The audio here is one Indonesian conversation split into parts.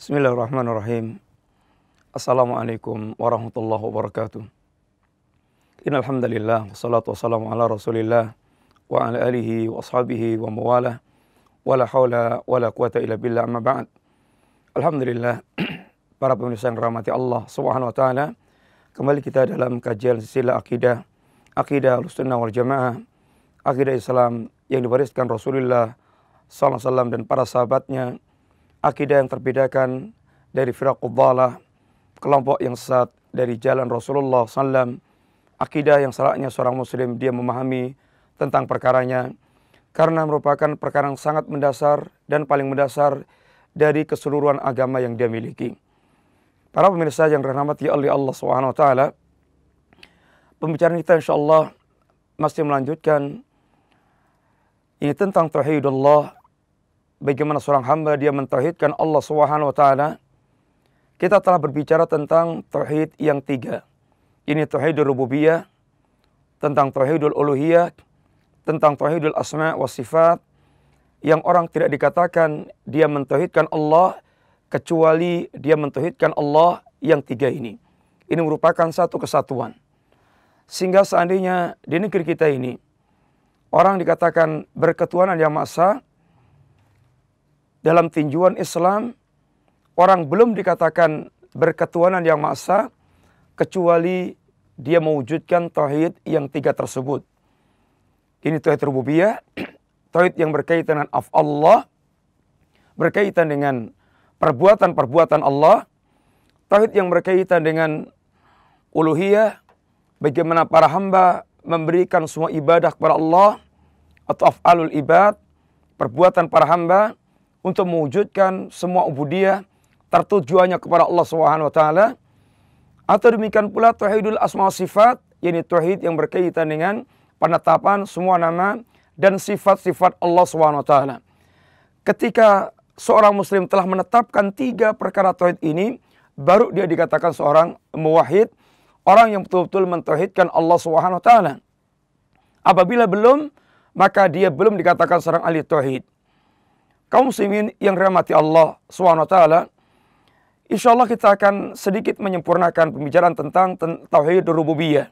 Bismillahirrahmanirrahim. Assalamualaikum warahmatullahi wabarakatuh. Innal hamdalillah wassalatu wassalamu ala Rasulillah wa ala alihi wa ashabihi wa mawalah. Wala haula wala quwata illa billah amma ba'd. Alhamdulillah para pemirsa yang rahmati Allah Subhanahu wa taala. Kembali kita dalam kajian silsilah akidah, akidah Ahlussunnah wal Jamaah, akidah Islam yang diwariskan Rasulullah wasallam dan para sahabatnya, akidah yang terbedakan dari firaqud dhalah, kelompok yang sesat dari jalan Rasulullah sallam, akidah yang salahnya seorang muslim dia memahami tentang perkaranya karena merupakan perkara yang sangat mendasar dan paling mendasar dari keseluruhan agama yang dia miliki. Para pemirsa yang dirahmati oleh Allah Subhanahu wa taala, pembicaraan kita insyaallah masih melanjutkan ini tentang tauhidullah bagaimana seorang hamba dia mentauhidkan Allah Subhanahu wa taala. Kita telah berbicara tentang tauhid yang tiga. Ini tauhidul rububiyah, tentang tauhidul uluhiyah, tentang tauhidul asma wa sifat yang orang tidak dikatakan dia mentauhidkan Allah kecuali dia mentauhidkan Allah yang tiga ini. Ini merupakan satu kesatuan. Sehingga seandainya di negeri kita ini orang dikatakan berketuhanan yang masa dalam tinjuan Islam orang belum dikatakan berketuhanan yang masa kecuali dia mewujudkan tauhid yang tiga tersebut. Ini tauhid rububiyah, tauhid yang berkaitan dengan af Allah, berkaitan dengan perbuatan-perbuatan Allah, tauhid yang berkaitan dengan uluhiyah, bagaimana para hamba memberikan semua ibadah kepada Allah atau af'alul ibad, perbuatan para hamba untuk mewujudkan semua ubudiyah tertujuannya kepada Allah Subhanahu wa taala. Atau demikian pula tauhidul asma sifat, yakni tauhid yang berkaitan dengan penetapan semua nama dan sifat-sifat Allah Subhanahu wa taala. Ketika seorang muslim telah menetapkan tiga perkara tauhid ini, baru dia dikatakan seorang muwahhid, orang yang betul-betul mentauhidkan Allah Subhanahu wa taala. Apabila belum, maka dia belum dikatakan seorang ahli tauhid. Kaum muslimin yang dirahmati Allah Subhanahu wa taala, insyaallah kita akan sedikit menyempurnakan pembicaraan tentang tauhid rububiyah.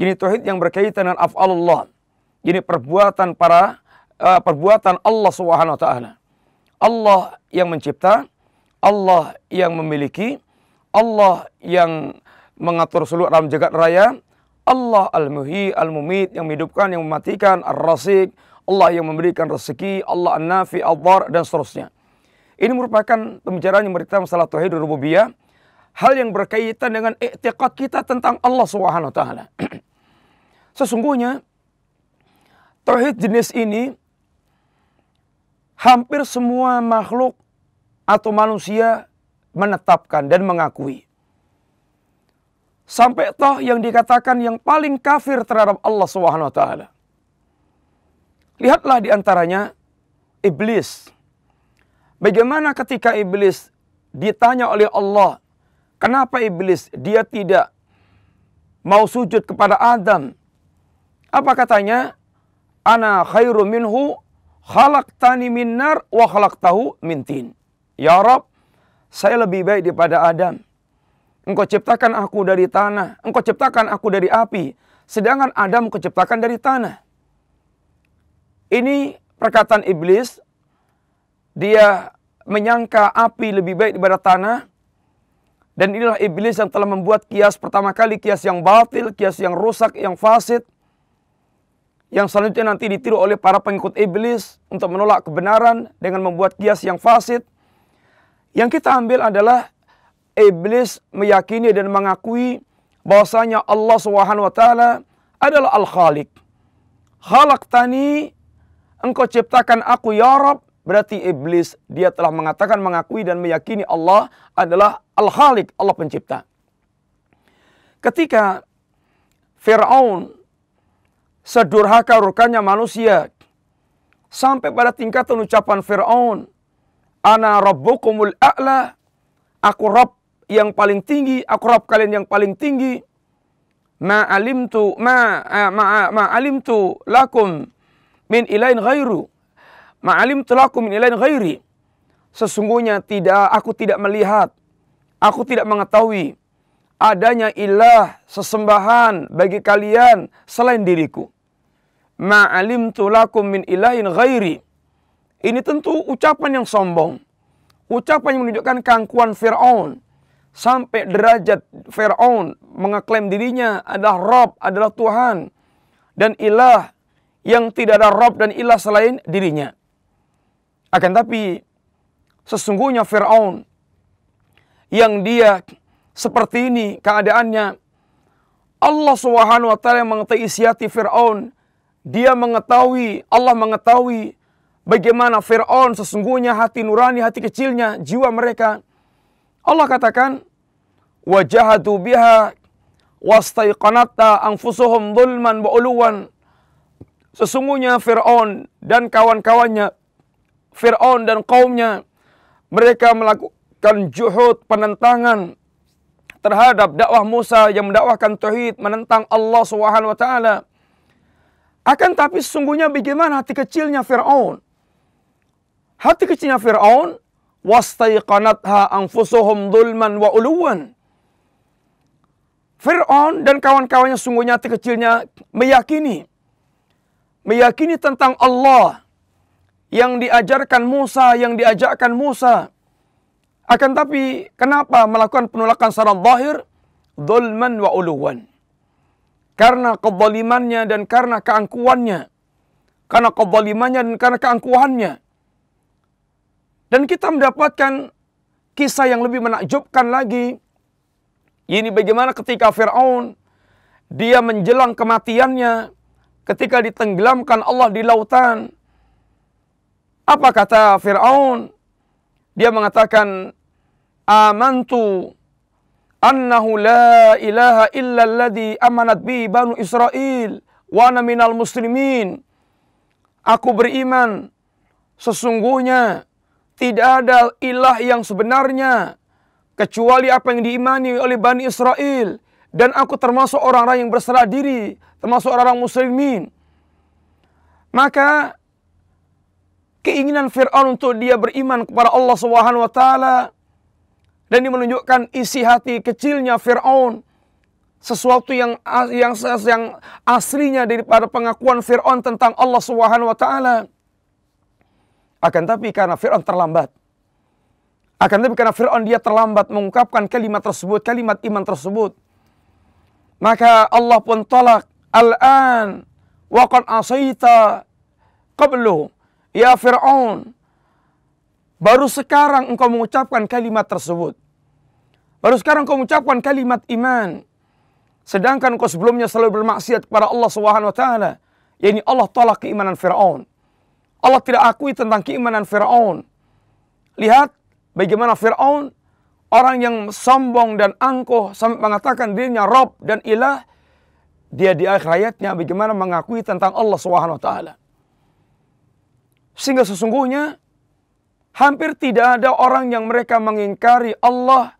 Ini tauhid yang berkaitan dengan af'alullah. Ini perbuatan para uh, perbuatan Allah taala. Allah yang mencipta, Allah yang memiliki, Allah yang mengatur seluruh alam jagat raya, Allah al-muhi, al-mumit yang menghidupkan, yang mematikan, ar-rasik, Allah yang memberikan rezeki, Allah an-nafi, al-dhar, dan seterusnya. Ini merupakan pembicaraan yang berkaitan masalah tauhid rububiyah, hal yang berkaitan dengan i'tiqad kita tentang Allah taala. Sesungguhnya tauhid jenis ini hampir semua makhluk atau manusia menetapkan dan mengakui. Sampai toh yang dikatakan yang paling kafir terhadap Allah Subhanahu wa taala. Lihatlah di antaranya iblis. Bagaimana ketika iblis ditanya oleh Allah, kenapa iblis dia tidak mau sujud kepada Adam? Apa katanya? Ana khairu minhu khalaqtani min nar wa khalaqtahu min tin. Ya Rob, saya lebih baik daripada Adam. Engkau ciptakan aku dari tanah, engkau ciptakan aku dari api, sedangkan Adam engkau ciptakan dari tanah. Ini perkataan iblis, dia menyangka api lebih baik daripada tanah, dan inilah iblis yang telah membuat kias pertama kali, kias yang batil, kias yang rusak, yang fasid, yang selanjutnya nanti ditiru oleh para pengikut iblis untuk menolak kebenaran dengan membuat kias yang fasid. Yang kita ambil adalah iblis meyakini dan mengakui bahwasanya Allah Subhanahu wa taala adalah Al-Khaliq. Khalaqtani engkau ciptakan aku ya Rabb berarti iblis dia telah mengatakan mengakui dan meyakini Allah adalah Al-Khaliq, Allah pencipta. Ketika Firaun sedurhaka rukanya manusia sampai pada tingkatan ucapan Firaun Ana rabbukumul a'la. Aku Rabb yang paling tinggi, aku Rabb kalian yang paling tinggi. Ma alimtu ma ma, ma lakum min ilain ghairu. Ma alimtu lakum min ilain ghairi. sesungguhnya tidak aku tidak melihat, aku tidak mengetahui adanya ilah sesembahan bagi kalian selain diriku. Ma'alim tulakum min ilahin ghairi. Ini tentu ucapan yang sombong. Ucapan yang menunjukkan keangkuhan Fir'aun. Sampai derajat Fir'aun mengeklaim dirinya adalah Rob, adalah Tuhan. Dan ilah yang tidak ada Rob dan ilah selain dirinya. Akan tapi sesungguhnya Fir'aun yang dia seperti ini keadaannya. Allah Subhanahu wa taala mengetahui isi hati Firaun. Dia mengetahui, Allah mengetahui bagaimana Firaun sesungguhnya hati nurani, hati kecilnya, jiwa mereka. Allah katakan, "Wajahatu biha wastaiqanatta anfusuhum dhulman wa uluwan." Sesungguhnya Firaun dan kawan-kawannya, Firaun dan kaumnya, mereka melakukan juhud penentangan terhadap dakwah Musa yang mendakwahkan tauhid menentang Allah Subhanahu wa taala. Akan tapi sesungguhnya bagaimana hati kecilnya Firaun? Hati kecilnya Firaun wastaiqanatha anfusuhum dhulman wa uluwan. Fir'aun dan kawan-kawannya sungguhnya hati kecilnya meyakini. Meyakini tentang Allah yang diajarkan Musa, yang diajarkan Musa. Akan tapi kenapa melakukan penolakan secara zahir? Zulman wa uluwan. Karena kezalimannya dan karena keangkuhannya. Karena kezalimannya dan karena keangkuhannya. Dan kita mendapatkan kisah yang lebih menakjubkan lagi. Ini bagaimana ketika Fir'aun dia menjelang kematiannya ketika ditenggelamkan Allah di lautan. Apa kata Fir'aun? Dia mengatakan, Amantu annahu la ilaha illa alladhi amanat bi banu Israel wa ana minal muslimin. Aku beriman sesungguhnya tidak ada ilah yang sebenarnya kecuali apa yang diimani oleh Bani Israel dan aku termasuk orang-orang yang berserah diri, termasuk orang-orang muslimin. Maka keinginan Fir'aun untuk dia beriman kepada Allah Subhanahu wa taala dan ini menunjukkan isi hati kecilnya Fir'aun sesuatu yang yang yang aslinya daripada pengakuan Fir'aun tentang Allah Subhanahu wa taala. Akan tapi karena Fir'aun terlambat. Akan tapi karena Fir'aun dia terlambat mengungkapkan kalimat tersebut, kalimat iman tersebut. Maka Allah pun tolak. Al-an wa qad asaita qablu Ya Fir'aun, baru sekarang engkau mengucapkan kalimat tersebut. Baru sekarang engkau mengucapkan kalimat iman. Sedangkan engkau sebelumnya selalu bermaksiat kepada Allah Subhanahu wa taala. Yani Allah tolak keimanan Firaun. Allah tidak akui tentang keimanan Firaun. Lihat bagaimana Firaun orang yang sombong dan angkuh sampai mengatakan dirinya Rob dan Ilah. Dia di akhir hayatnya bagaimana mengakui tentang Allah Subhanahu wa taala. Sehingga sesungguhnya hampir tidak ada orang yang mereka mengingkari Allah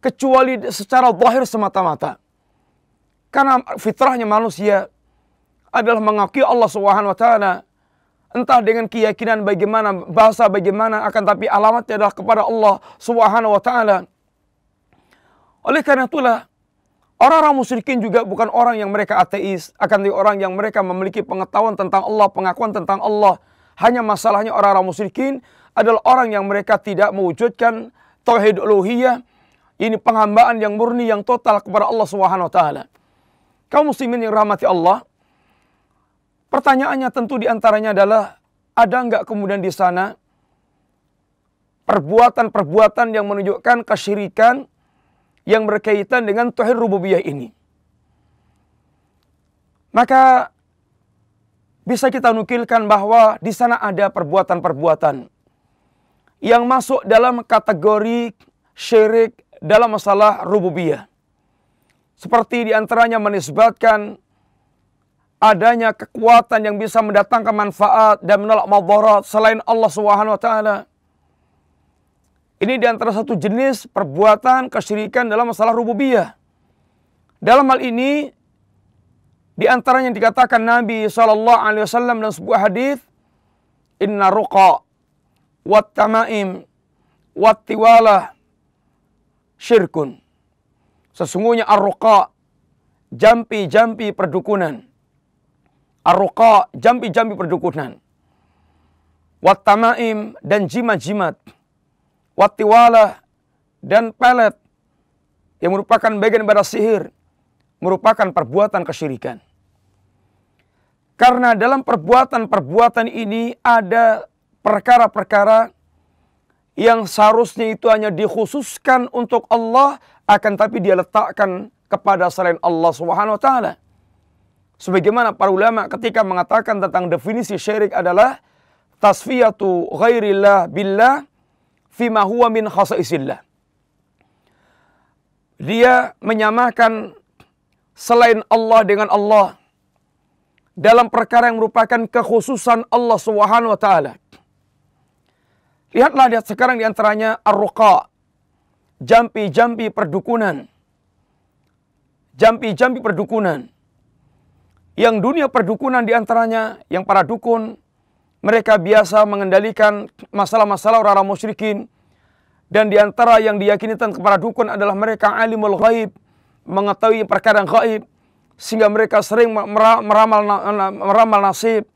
kecuali secara zahir semata-mata. Karena fitrahnya manusia adalah mengakui Allah Subhanahu wa taala entah dengan keyakinan bagaimana bahasa bagaimana akan tapi alamatnya adalah kepada Allah Subhanahu wa taala. Oleh karena itulah orang-orang musyrikin juga bukan orang yang mereka ateis, akan tapi orang yang mereka memiliki pengetahuan tentang Allah, pengakuan tentang Allah hanya masalahnya orang-orang musyrikin adalah orang yang mereka tidak mewujudkan tauhid uluhiyah. Ini penghambaan yang murni yang total kepada Allah Subhanahu wa taala. Kaum muslimin yang rahmati Allah, pertanyaannya tentu di antaranya adalah ada enggak kemudian di sana perbuatan-perbuatan yang menunjukkan kesyirikan yang berkaitan dengan tauhid rububiyah ini. Maka bisa kita nukilkan bahwa di sana ada perbuatan-perbuatan yang masuk dalam kategori syirik dalam masalah rububiyah. Seperti di antaranya menisbatkan adanya kekuatan yang bisa mendatangkan manfaat dan menolak madarat selain Allah Subhanahu wa taala. Ini di antara satu jenis perbuatan kesyirikan dalam masalah rububiyah. Dalam hal ini di antaranya yang dikatakan Nabi Shallallahu Alaihi Wasallam dalam sebuah hadis, Inna ruqa wat tamaim wattiwala syirkun. Sesungguhnya arruqa jampi-jampi perdukunan. Arruqa jampi-jampi perdukunan. Wattamaim dan jimat-jimat. Wattiwala dan pelet yang merupakan bagian pada sihir merupakan perbuatan kesyirikan. Karena dalam perbuatan-perbuatan ini ada perkara-perkara yang seharusnya itu hanya dikhususkan untuk Allah akan tapi dia letakkan kepada selain Allah Subhanahu wa taala. Sebagaimana para ulama ketika mengatakan tentang definisi syirik adalah tasfiyatu ghairillah billah fima huwa min khasaisillah. Dia menyamakan selain Allah dengan Allah dalam perkara yang merupakan kekhususan Allah Subhanahu wa taala. Lihatlah lihat sekarang di antaranya ar-ruqa. Jampi-jampi perdukunan. Jampi-jampi perdukunan. Yang dunia perdukunan di antaranya yang para dukun mereka biasa mengendalikan masalah-masalah orang-orang musyrikin dan di antara yang diyakini tentang para dukun adalah mereka alimul ghaib, mengetahui perkara yang gaib sehingga mereka sering meramal meramal nasib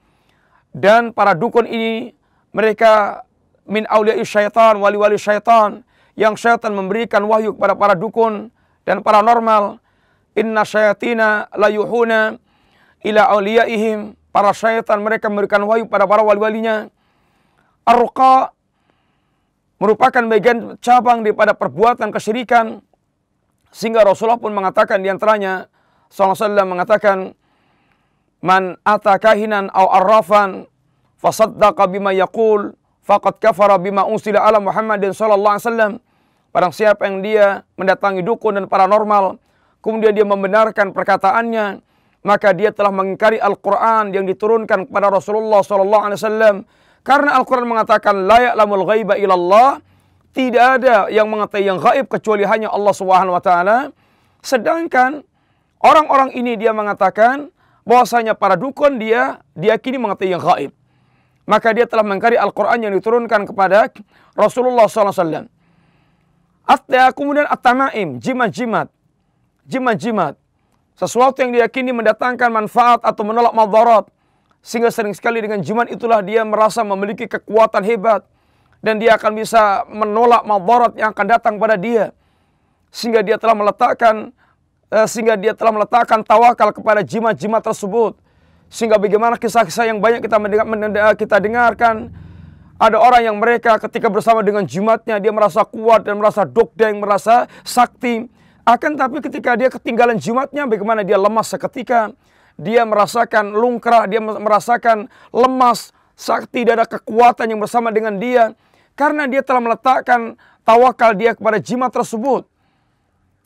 dan para dukun ini mereka min awliya syaitan, wali-wali syaitan yang syaitan memberikan wahyu kepada para dukun dan paranormal. Inna syayatina layuhuna ila awliyaihim. Para syaitan mereka memberikan wahyu pada para wali-walinya. Arqa merupakan bagian cabang daripada perbuatan kesyirikan. Sehingga Rasulullah pun mengatakan di antaranya, SAW mengatakan, Man atakahinan au arrafan fasaddaqa bima yaqul faqad kafara bima unsila ala Muhammadin sallallahu alaihi wasallam. Barang siapa yang dia mendatangi dukun dan paranormal, kemudian dia membenarkan perkataannya, maka dia telah mengingkari Al-Qur'an yang diturunkan kepada Rasulullah sallallahu alaihi wasallam. Karena Al-Qur'an mengatakan la ya'lamul ghaiba illallah, tidak ada yang mengetahui yang gaib kecuali hanya Allah Subhanahu wa taala. Sedangkan orang-orang ini dia mengatakan bahwasanya para dukun dia diyakini mengetahui yang gaib maka dia telah mengkari Al-Quran yang diturunkan kepada Rasulullah SAW. Atya kemudian at-tamaim, jimat-jimat. Jimat-jimat. Sesuatu yang diyakini mendatangkan manfaat atau menolak madarat. Sehingga sering sekali dengan jimat itulah dia merasa memiliki kekuatan hebat. Dan dia akan bisa menolak madarat yang akan datang pada dia. Sehingga dia telah meletakkan eh, sehingga dia telah meletakkan tawakal kepada jimat-jimat tersebut sehingga bagaimana kisah-kisah yang banyak kita mendengar, kita dengarkan. Ada orang yang mereka ketika bersama dengan jimatnya dia merasa kuat dan merasa dokdeng, merasa sakti. Akan tapi ketika dia ketinggalan jimatnya bagaimana dia lemas seketika. Dia merasakan lungkrah, dia merasakan lemas, sakti dan ada kekuatan yang bersama dengan dia. Karena dia telah meletakkan tawakal dia kepada jimat tersebut.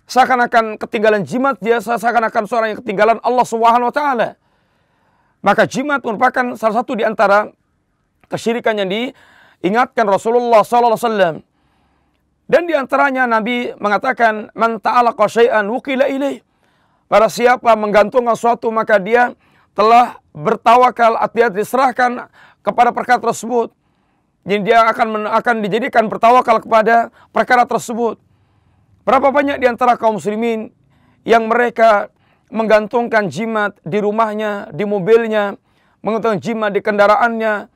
Seakan-akan ketinggalan jimat dia, seakan-akan seorang yang ketinggalan Allah Subhanahu wa taala. Maka jimat merupakan salah satu di antara kesyirikan yang diingatkan Rasulullah SAW. Dan di antaranya Nabi mengatakan, Man ta'alaqa syai'an wukila ilaih. Para siapa menggantungkan sesuatu maka dia telah bertawakal artinya diserahkan kepada perkara tersebut. Jadi dia akan akan dijadikan bertawakal kepada perkara tersebut. Berapa banyak di antara kaum muslimin yang mereka menggantungkan jimat di rumahnya, di mobilnya, menggantungkan jimat di kendaraannya,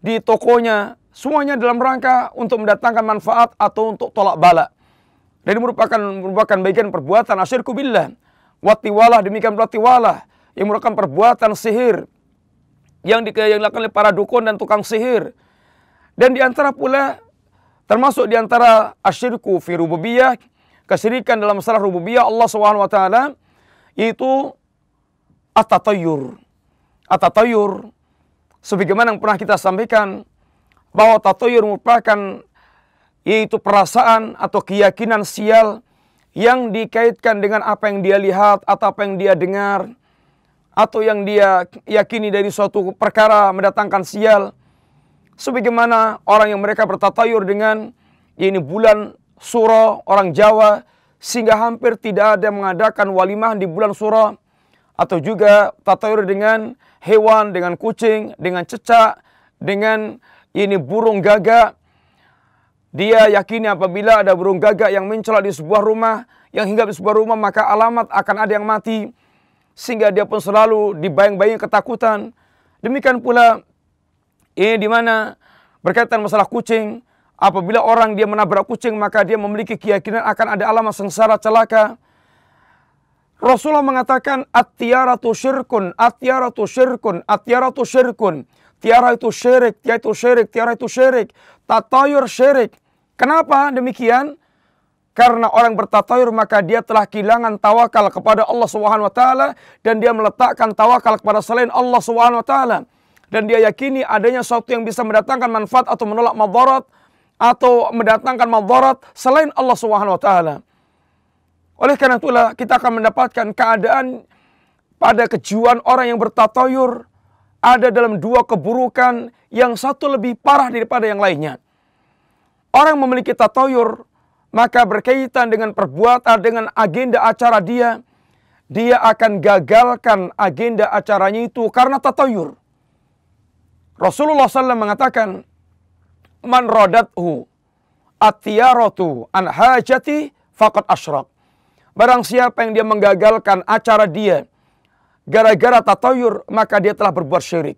di tokonya, semuanya dalam rangka untuk mendatangkan manfaat atau untuk tolak bala. Dan merupakan merupakan bagian perbuatan asyirku billah. Watiwalah demikian watiwalah yang merupakan perbuatan sihir yang dilakukan oleh para dukun dan tukang sihir. Dan di antara pula termasuk di antara asyirku fi rububiyah, kesyirikan dalam masalah rububiyah Allah Subhanahu wa taala yaitu at-tatayur. At-tatayur sebagaimana yang pernah kita sampaikan bahwa tatayur merupakan yaitu perasaan atau keyakinan sial yang dikaitkan dengan apa yang dia lihat atau apa yang dia dengar atau yang dia yakini dari suatu perkara mendatangkan sial. Sebagaimana orang yang mereka bertatayur dengan ini bulan suro orang Jawa sehingga hampir tidak ada mengadakan walimah di bulan surah atau juga tatayur dengan hewan, dengan kucing, dengan cecak, dengan ini burung gagak Dia yakini apabila ada burung gagak yang mencolok di sebuah rumah, yang hingga di sebuah rumah maka alamat akan ada yang mati. Sehingga dia pun selalu dibayang-bayangi ketakutan. Demikian pula ini di mana berkaitan masalah kucing. Apabila orang dia menabrak kucing maka dia memiliki keyakinan akan ada alamat sengsara celaka. Rasulullah mengatakan at-tiaratu syirkun, at-tiaratu syirkun, at-tiaratu syirkun. Tiara itu syirik, tiara itu syirik, tiara itu syirik. Tatayur syirik. Kenapa demikian? Karena orang bertatayur maka dia telah kehilangan tawakal kepada Allah Subhanahu wa taala dan dia meletakkan tawakal kepada selain Allah Subhanahu wa taala. Dan dia yakini adanya sesuatu yang bisa mendatangkan manfaat atau menolak madarat atau mendatangkan madarat selain Allah Subhanahu wa taala. Oleh karena itulah kita akan mendapatkan keadaan pada kejuan orang yang bertatayur ada dalam dua keburukan yang satu lebih parah daripada yang lainnya. Orang memiliki tatayur, maka berkaitan dengan perbuatan, dengan agenda acara dia, dia akan gagalkan agenda acaranya itu karena tatayur. Rasulullah SAW mengatakan, Man rodathu atiyaratu an hajati faqad asyrak. Barang siapa yang dia menggagalkan acara dia, gara-gara tatayur, maka dia telah berbuat syirik.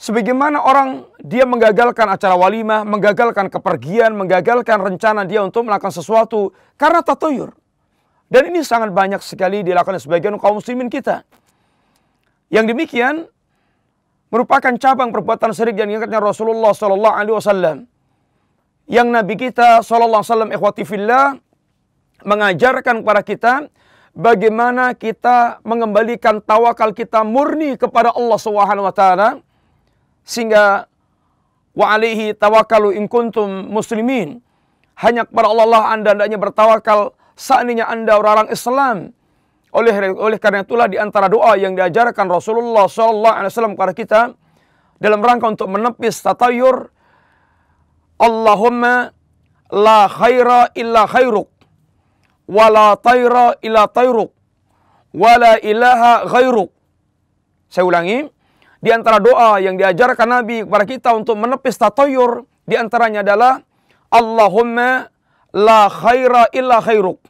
Sebagaimana orang dia menggagalkan acara walimah, menggagalkan kepergian, menggagalkan rencana dia untuk melakukan sesuatu karena tatuyur. Dan ini sangat banyak sekali dilakukan sebagian kaum muslimin kita. Yang demikian merupakan cabang perbuatan syirik yang diingatnya Rasulullah sallallahu alaihi wasallam. Yang Nabi kita sallallahu alaihi wasallam ikhwati fillah mengajarkan kepada kita bagaimana kita mengembalikan tawakal kita murni kepada Allah Subhanahu wa taala sehingga wa alaihi tawakkalu in kuntum muslimin. Hanya kepada Allah lah Anda hendaknya bertawakal seandainya Anda orang Islam. Oleh oleh karena itulah di antara doa yang diajarkan Rasulullah sallallahu alaihi wasallam kepada kita dalam rangka untuk menepis tatayur Allahumma la khaira illa khairuk wala tayra illa tayruk wala ilaha ghairuk. Saya ulangi, di antara doa yang diajarkan Nabi kepada kita untuk menepis tatayur di antaranya adalah Allahumma la khaira illa khairuk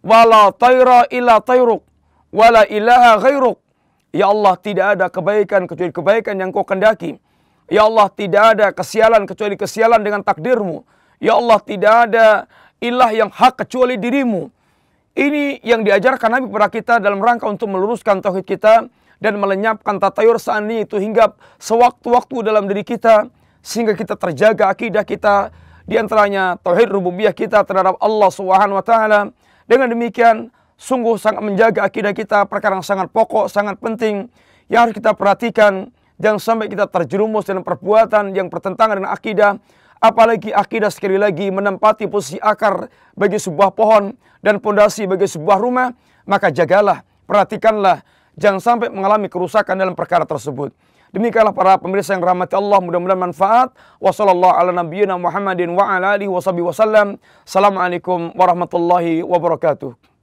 wa la tayra illa tayruk wa la ilaha ghairuk. Ya Allah, tidak ada kebaikan kecuali kebaikan yang kau kendaki. Ya Allah, tidak ada kesialan kecuali kesialan dengan takdirmu. Ya Allah, tidak ada ilah yang hak kecuali dirimu. Ini yang diajarkan Nabi kepada kita dalam rangka untuk meluruskan tauhid kita dan melenyapkan tatayur seandainya itu hingga sewaktu-waktu dalam diri kita sehingga kita terjaga akidah kita di antaranya tauhid rububiyah kita terhadap Allah Subhanahu wa taala. Dengan demikian sungguh sangat menjaga akidah kita perkara yang sangat pokok, sangat penting yang harus kita perhatikan jangan sampai kita terjerumus dalam perbuatan yang bertentangan dengan akidah apalagi akidah sekali lagi menempati posisi akar bagi sebuah pohon dan pondasi bagi sebuah rumah maka jagalah perhatikanlah Jangan sampai mengalami kerusakan dalam perkara tersebut. Demikianlah para pemirsa yang rahmati Allah mudah-mudahan manfaat. Wassalamualaikum warahmatullahi wabarakatuh.